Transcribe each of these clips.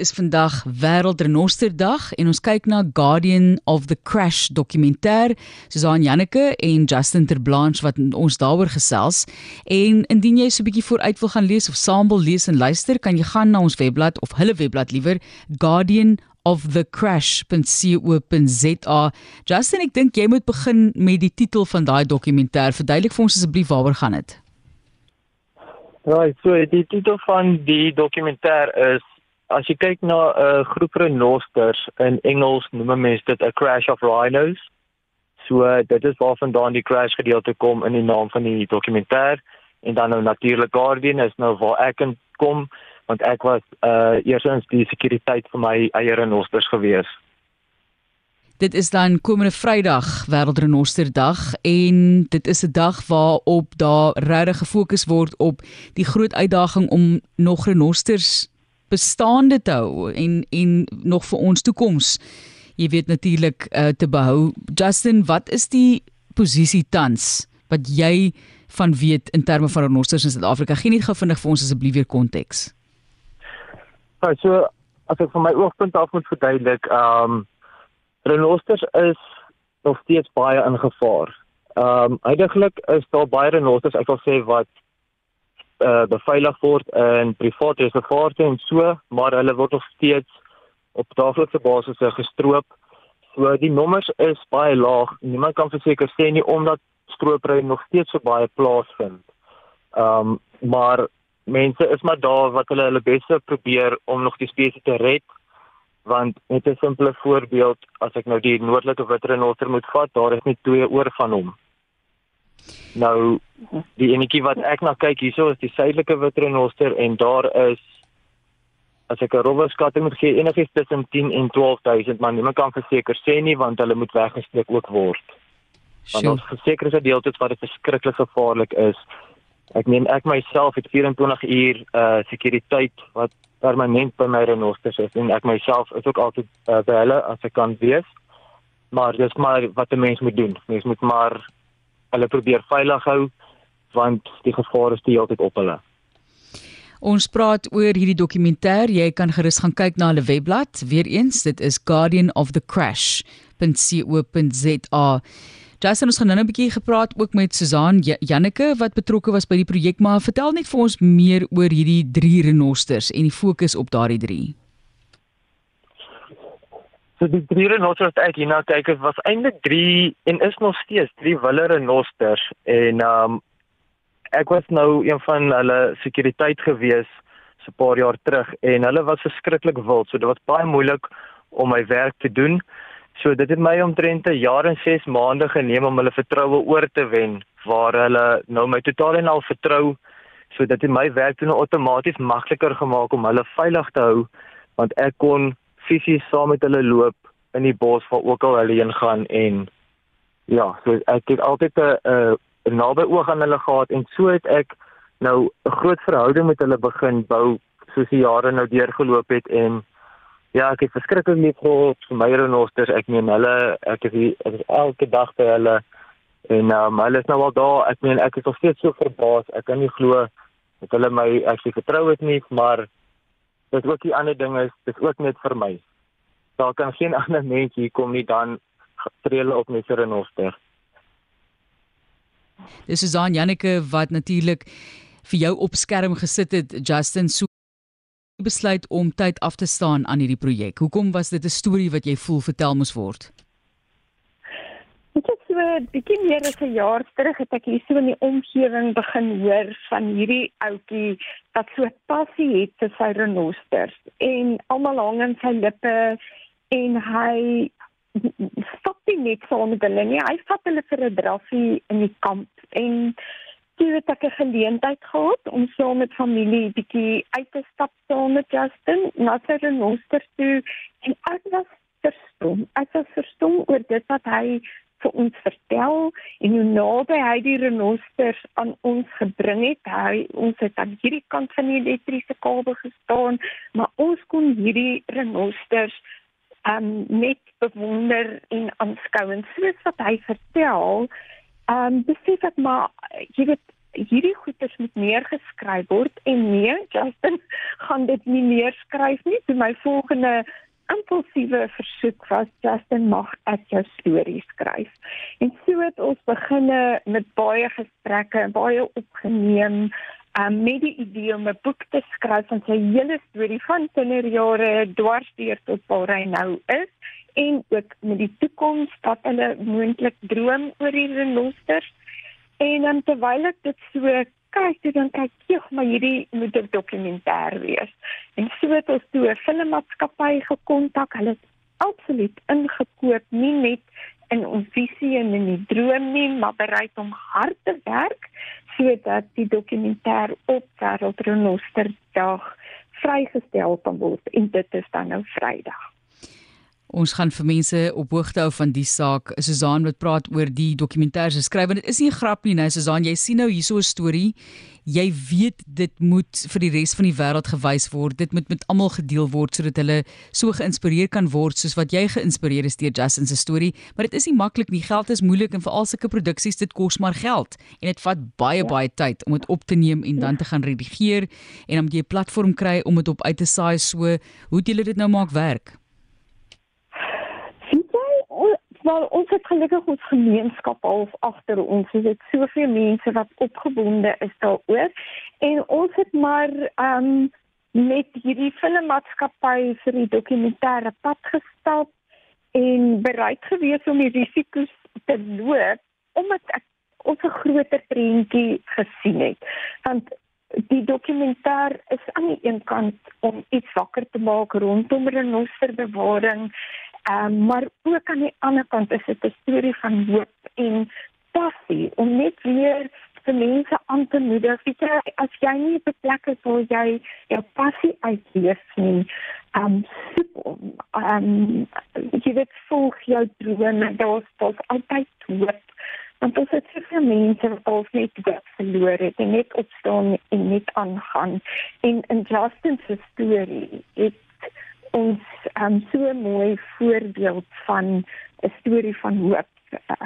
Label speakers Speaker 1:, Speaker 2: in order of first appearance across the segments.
Speaker 1: is vandag Wêreldrenosterdag en ons kyk na Guardian of the Crash dokumentêr. Susan Janneke en Justin Terblanche wat ons daaroor gesels. En indien jy so 'n bietjie vooruit wil gaan lees of saam wil lees en luister, kan jy gaan na ons webblad of hulle webblad liewer Guardian of the crash.co.za. Justin, ek dink jy moet begin met die titel van daai dokumentêr. Verduidelik vir ons asseblief waaroor gaan dit.
Speaker 2: Right, so die titel van die dokumentêr is as jy kyk na 'n uh, groep renosters in Engels noem mense dit 'n crash of rhinos. So uh, dit is waarvandaan die crash gedeelte kom in die naam van die dokumentêr en dan nou natuurlik Guardian is nou waar ek kom want ek was uh eersins die sekuriteit vir my eie renosters gewees.
Speaker 1: Dit is dan komende Vrydag Wêreldrenosterdag en dit is 'n dag waarop daar regtig gefokus word op die groot uitdaging om nog renosters bestaande te hou en en nog vir ons toekoms. Jy weet natuurlik uh, te behou. Justin, wat is die posisie tans wat jy van weet in terme van renosters in Suid-Afrika? Geen net gou vinnig vir ons asseblief weer konteks.
Speaker 2: Ja, so as ek van my oogpunt af moet verduidelik, ehm um, renosters is nog steeds baie in gevaar. Ehm um, eintlik is daar baie renosters, ek wil sê wat eh uh, beveilig word in private reservate en so, maar hulle word nog steeds op daaglikse basis gestroop. So die nommers is baie laag. Niemand kan verseker sê nie omdat stroopry nog steeds so baie plaasvind. Ehm um, maar mense is maar daar wat hulle hulle bes probeer om nog die spesies te red want net 'n simpele voorbeeld as ek nou die noordelike witrenoster moet vat daar is net twee oor van hom nou die enetjie wat ek na kyk hierso is die suidelike witrenoster en daar is as ek 'n rowwe skatting moet gee enigiets tussen 10 en 12000 maar niemand kan verseker sê nie want hulle moet weggesteek ook word want ons verseker is deeltyd wat dit verskriklik gevaarlik is Ek meen ek myself het 24 uur uh sekuriteit wat permanent by my renosters is en ek myself is ook altyd uh, by hulle as ek kan wees. Maar dis maar wat 'n mens moet doen. Mens moet maar hulle probeer veilig hou want die gevaar is die hele tyd op hulle.
Speaker 1: Ons praat oor hierdie dokumentêr. Jy kan gerus gaan kyk na hulle webblad. Weereens, dit is guardianofthecrash.co.za. Jason ons gaan nou 'n bietjie gepraat ook met Susan Janneke wat betrokke was by die projek, maar vertel net vir ons meer oor hierdie drie renosters en die fokus op daardie drie.
Speaker 2: So die drie renosters wat ek hier na kyk, was eintlik 3 en is nog steeds drie wille renosters en um ek was nou een van hulle sekuriteit gewees so 'n paar jaar terug en hulle was verskriklik wild, so dit was baie moeilik om my werk te doen. So dit het my omtrent 'n jaar en 6 maande geneem om hulle vertroue oor te wen waar hulle nou my totaal en al vertrou. So dit het my werk toe nou outomaties makliker gemaak om hulle veilig te hou want ek kon fisies saam met hulle loop in die bos waar ook al hulle heen gaan en ja, so ek het altyd 'n 'n naby oog aan hulle gehad en so het ek nou 'n groot verhouding met hulle begin bou soos die jare nou deurgeloop het en Ja, ek het verskriklik lief gehad vir my renosters. Ek meen hulle, ek is, hier, ek is elke dag by hulle en um, hulle is nou al daar. Ek meen ek is nog steeds so verbaas. Ek kan nie glo dat hulle my actually vertrou het nie, maar dit ook die ander ding is, dit is ook net vir my. Daar kan geen ander mens hier kom nie dan trele op met 'n renoster.
Speaker 1: Dis is aan Janneke wat natuurlik vir jou op skerm gesit het Justin so besluit om tyd af te staan aan hierdie projek? Hoekom was dit 'n storie wat jy voel vertel moes word?
Speaker 3: Ek het so 'n bietjie meer as 'n jaar terug het ek hier so in die omgewing begin hoor van hierdie ouetjie wat so passie het vir sy renosters en almal hang aan sy lippe en hy stop nie net saam met hulle nie. Hy vat hulle vir 'n draffie in die kamp en toe het ek 'n geleentheid gehad om saam met familie bietjie uit te stap saam met Justin na sy renoster toe en ek was verstom. Ek was verstom oor dit wat hy vir ons vertel en hoe naby hy die renosters aan ons gebring het. Hy ons het aan hierdie kant van die elektriese kabel gestaan, maar ons kon hierdie renosters um net bewonder en aanskou en soos wat hy vertel, um besef ek maar jy weet hierdie goeters moet neergeskryf word en nee, Justin gaan dit nie neerskryf nie. Toe my volgende impulsiewe versoek was Justin mag ek jou storie skryf. En so het ons beginne met baie gesprekke, baie opgeneem um, met die idee om 'n boek te skryf van sy hele storie van kinderjare dwars deur tot waar hy nou is en ook met die toekoms wat hulle moontlik droom oor die renosters. En dan terwyl ek dit so kyk, toe dan kyk ek, maar hierdie moet 'n dokumentêr wees. En so het ons toe 'n filmmaatskappy gekontak. Hulle het absoluut ingekoop, nie net in ons visie en in die droom nie, maar bereid om hard te werk sodat die dokumentêr op Wêreldrenosterdag vrygestel kan word en dit is dan nou Vrydag.
Speaker 1: Ons gaan vir mense op hoogte hou van die saak. Susan wat praat oor die dokumentêr se skryf en dit is nie 'n grap nie, nou Susan, jy sien nou hierso 'n storie. Jy weet dit moet vir die res van die wêreld gewys word. Dit moet met almal gedeel word sodat hulle so geïnspireer kan word soos wat jy geïnspireer is deur Justin se storie. Maar dit is nie maklik nie. Geld is moeilik en veral sulke produksies dit kos maar geld en dit vat baie baie tyd om dit op te neem en dan te gaan redigeer en om jy 'n platform kry om dit op uit te saai so. Hoe het julle dit nou maak werk?
Speaker 3: Wel ons het gelukkig ons gemeenskap half agter ons. Ons het soveel mense wat opgewonde is daaroor en ons het maar ehm um, met hierdie filmmaatskappy vir die dokumentêre pad gestap en bereid gewees om die risiko's te loop omdat ek ons 'n groter prentjie gesien het. Want die dokumentêr is aan die een kant om iets wakker te maak rondom renosterbewaring Um, maar ook aan die ander kant is dit 'n storie van hoop en passie om net weer vir mense aan te moedig. Weet jy, as jy nie op 'n plek is waar jy jou passie uitleef nie, um soek om um jy weet volg jou drome, daar's daar's altyd hoop. Want ons het soveel mense wat al net hoop verloor het en net opstaan en net aangaan. En in Justin se storie, dit ons um, so 'n mooi voorbeeld van 'n storie van hoop.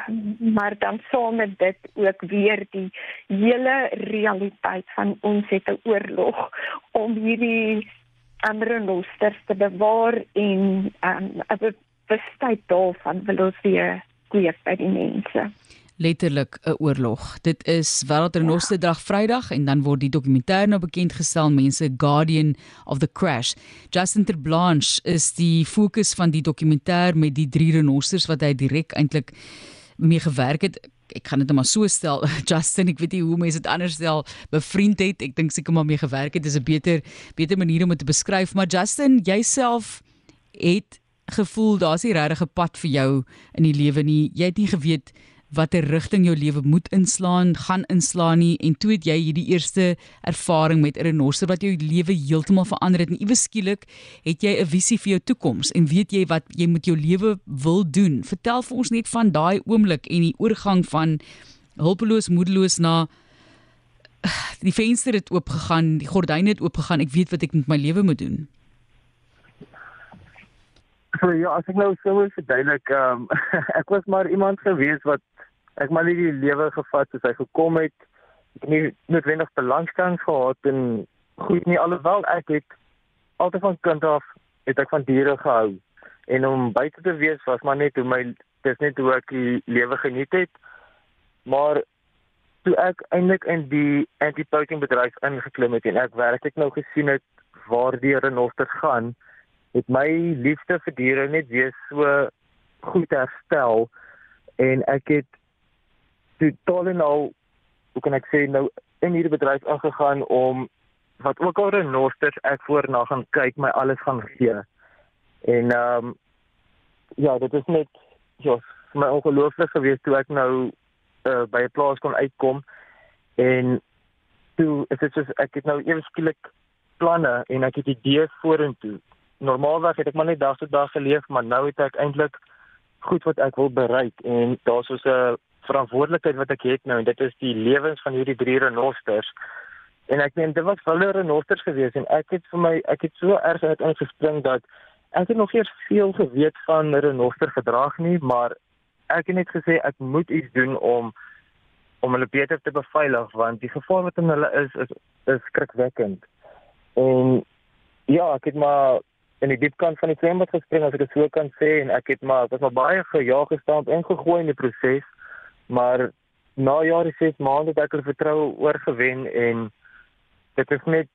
Speaker 3: Um, maar dan saam met dit ook weer die hele realiteit van ons het 'n oorlog om hierdie ander nosters te bewaar en um, 'n besluit daarvan wil ons weer kweek by die mense
Speaker 1: letterlik 'n oorlog. Dit is Wêreldrenoster Dag Vrydag en dan word die dokumentêr nou bekend gestel mense Guardian of the Crash. Justin Terblanche is die fokus van die dokumentêr met die drie renosters wat hy direk eintlik mee gewerk het. Ek kan dit net maar so stel. Justin, ek weet nie hoe mense dit anders stel, bevriend het. Ek dink seker maar mee gewerk het. Dis 'n beter beter manier om dit te beskryf, maar Justin, jouself het gevoel daar's nie regtig 'n pad vir jou in die lewe nie. Jy het nie geweet watter rigting jou lewe moet inslaan, gaan inslaan nie en toe het jy hierdie eerste ervaring met 'n renoster wat jou lewe heeltemal verander het en iewes skielik het jy 'n visie vir jou toekoms en weet jy wat jy met jou lewe wil doen. Vertel vir ons net van daai oomblik en die oorgang van hulpeloos, moedeloos na die venster het oopgegaan, die gordyne het oopgegaan. Ek weet wat ek met my lewe moet doen.
Speaker 2: So ja, ek nou sou verduidelik, ehm um, ek was maar iemand gewees wat ek maar nie die lewe gevat soos hy gekom het. Ek het nie noodwendig belangstelling gehad in goed nie alhoewel ek het altyd van kind af het ek van diere gehou en om buite te wees was maar net hoe my dis net hoe ek die lewe geniet het. Maar toe ek eintlik in die anti-poaching bedryf ingeklim het en ek werklik nou gesien het waar die renosters gaan, het my liefde vir diere net weer so goed herstel en ek het totaal en al hoe kan ek sê nou in hierdie bedryf aangegaan om wat ook al renosters ek voorna gaan kyk my alles gaan gee. En ehm um, ja, dit is net ja, my ongelooflik gewees toe ek nou uh, by 'n plaas kon uitkom en toe is dit soos ek het nou ewe skielik planne en ek het idees vorentoe. Normaalweg het ek maar net dag tot dag geleef, maar nou het ek eintlik goed wat ek wil bereik en daar's so 'n verantwoordelikheid wat ek het nou en dit is die lewens van hierdie drie renosters. En ek meen dit was hulle renosters gewees en ek het vir my ek het so erg uit ingespring dat ek het nog eers veel geweet van renoster gedrag nie, maar ek het net gesê ek moet iets doen om om hulle beter te beveilig want die gevaar wat in hulle is is is skrikwekkend. En ja, ek het maar in die diep kant van die swembad gespring as ek dit so kan sê en ek het maar dit was maar baie gejaag gestaan en gegooi in die proses. Maar na jare 6 maande het ek hulle vertroue oorgewen en dit is net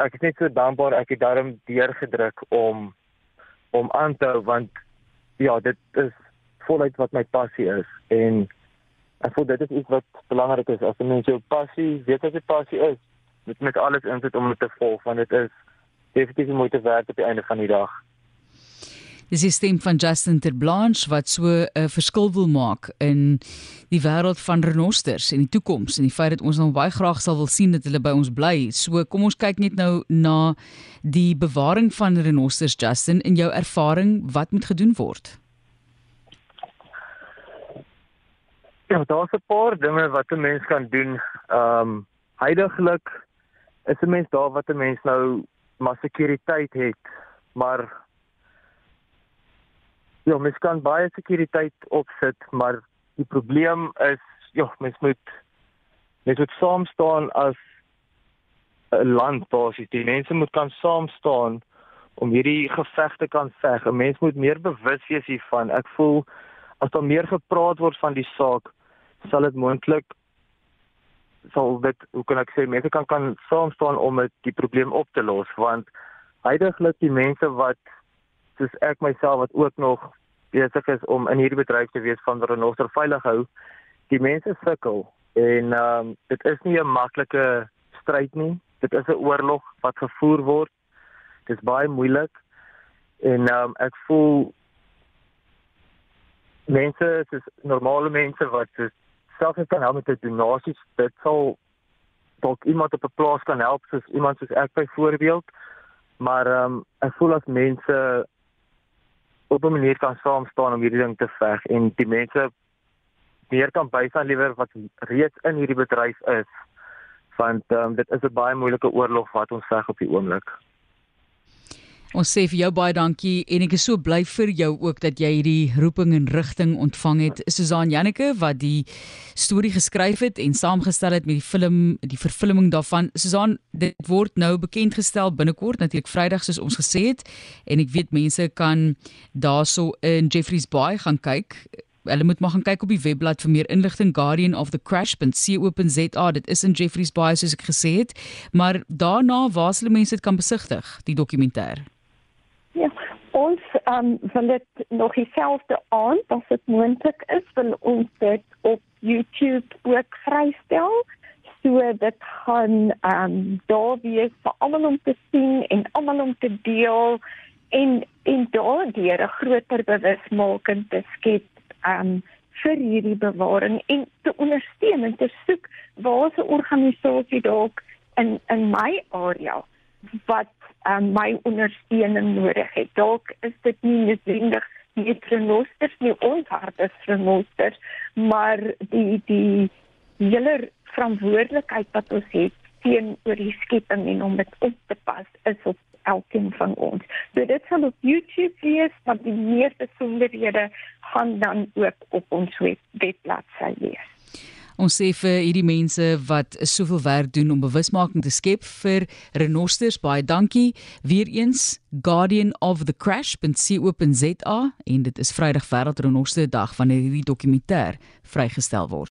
Speaker 2: ek is net so dankbaar ek het daarom deurgedruk om om aan te hou want ja, dit is voluit wat my passie is en ek voel dit is iets wat belangrik is as 'n mens jou passie, weet wat jou passie is, moet met alles insit om dit te volg want dit is definitief moeite werd op die einde van die dag.
Speaker 1: Dis die stem van Justin Terblanche wat so 'n verskil wil maak in die wêreld van renosters en die toekoms en die feit dat ons nou baie graag sal wil sien dat hulle by ons bly. So kom ons kyk net nou na die bewaring van renosters Justin in jou ervaring wat moet gedoen word.
Speaker 2: Ja, daar's 'n paar dinge wat 'n mens kan doen. Ehm um, heidaglik is 'n mens daar wat 'n mens nou maar sekuriteit het, maar Ja, mens kan baie sekuriteit opsit, maar die probleem is ja, mens moet mens moet saam staan as 'n land basies. Die mense moet kan saam staan om hierdie gevegte kan veg. 'n Mens moet meer bewus wees hiervan. Ek voel as daar meer gepraat word van die saak, sal dit moontlik sal dit hoe kan ek sê mense kan kan saam staan om dit die probleem op te los want heidaglik die mense wat soos ek myself wat ook nog besig is om in hierdie bedryf te wees van renoster veilig hou, die mense sukkel en ehm um, dit is nie 'n maklike stryd nie. Dit is 'n oorlog wat gevoer word. Dit is baie moeilik en ehm um, ek voel mense, dis normale mense wat self kan help met die donasies. Dit sal dalk iemand op 'n plaas kan help soos iemand soos ek byvoorbeeld. Maar ehm um, ek voel as mense op 'n manier kan saam staan om hierdie ding te veg en die mense meer kan bystaan liewer wat reeds in hierdie bedryf is want um, dit is 'n baie moeilike oorlog wat ons veg op die oomblik.
Speaker 1: Ons sê vir jou baie dankie en ek is so bly vir jou ook dat jy hierdie roeping en rigting ontvang het. Susan Janneke wat die storie geskryf het en saamgestel het met die film, die vervulling daarvan. Susan, dit word nou bekend gestel binnekort natuurlik Vrydag soos ons gesê het en ek weet mense kan daarso in Jeffreys Bay gaan kyk. Hulle moet maar gaan kyk op die webblad vir meer inligting guardianofthecrash.co.za. Dit is in Jeffreys Bay soos ek gesê het, maar daarna waar sal mense dit kan besigtig, die dokumentêr?
Speaker 3: Um, wil dit nog dieselfde aan, as dit moontlik is, wil ons dit op YouTube ook vrystel. So dit gaan um, daar wees vir almal om te sien en almal om te deel en en daardeur 'n groter bewusmaking te skep um, vir hierdie bewaring en te ondersteun en te soek waar 'n organisasie dalk in in my area wat um, my ondersteuning nodig het. Dalk is dit nie noodwendig net vir nosters nie, ons hart is vir nosters, maar die die hele verantwoordelikheid wat ons het teenoor die skepping en om dit op te pas is op elkeen van ons. So dit sal op YouTube wees, maar die meeste besonderhede gaan dan ook op ons web, webblad sy wees.
Speaker 1: Ons sê vir hierdie mense wat soveel werk doen om bewusmaking te skep vir renosters baie dankie. Weereens Guardian of the Crash.co.za en dit is Vrydag Wêreld Renoster Dag wanneer hierdie dokumentêr vrygestel word.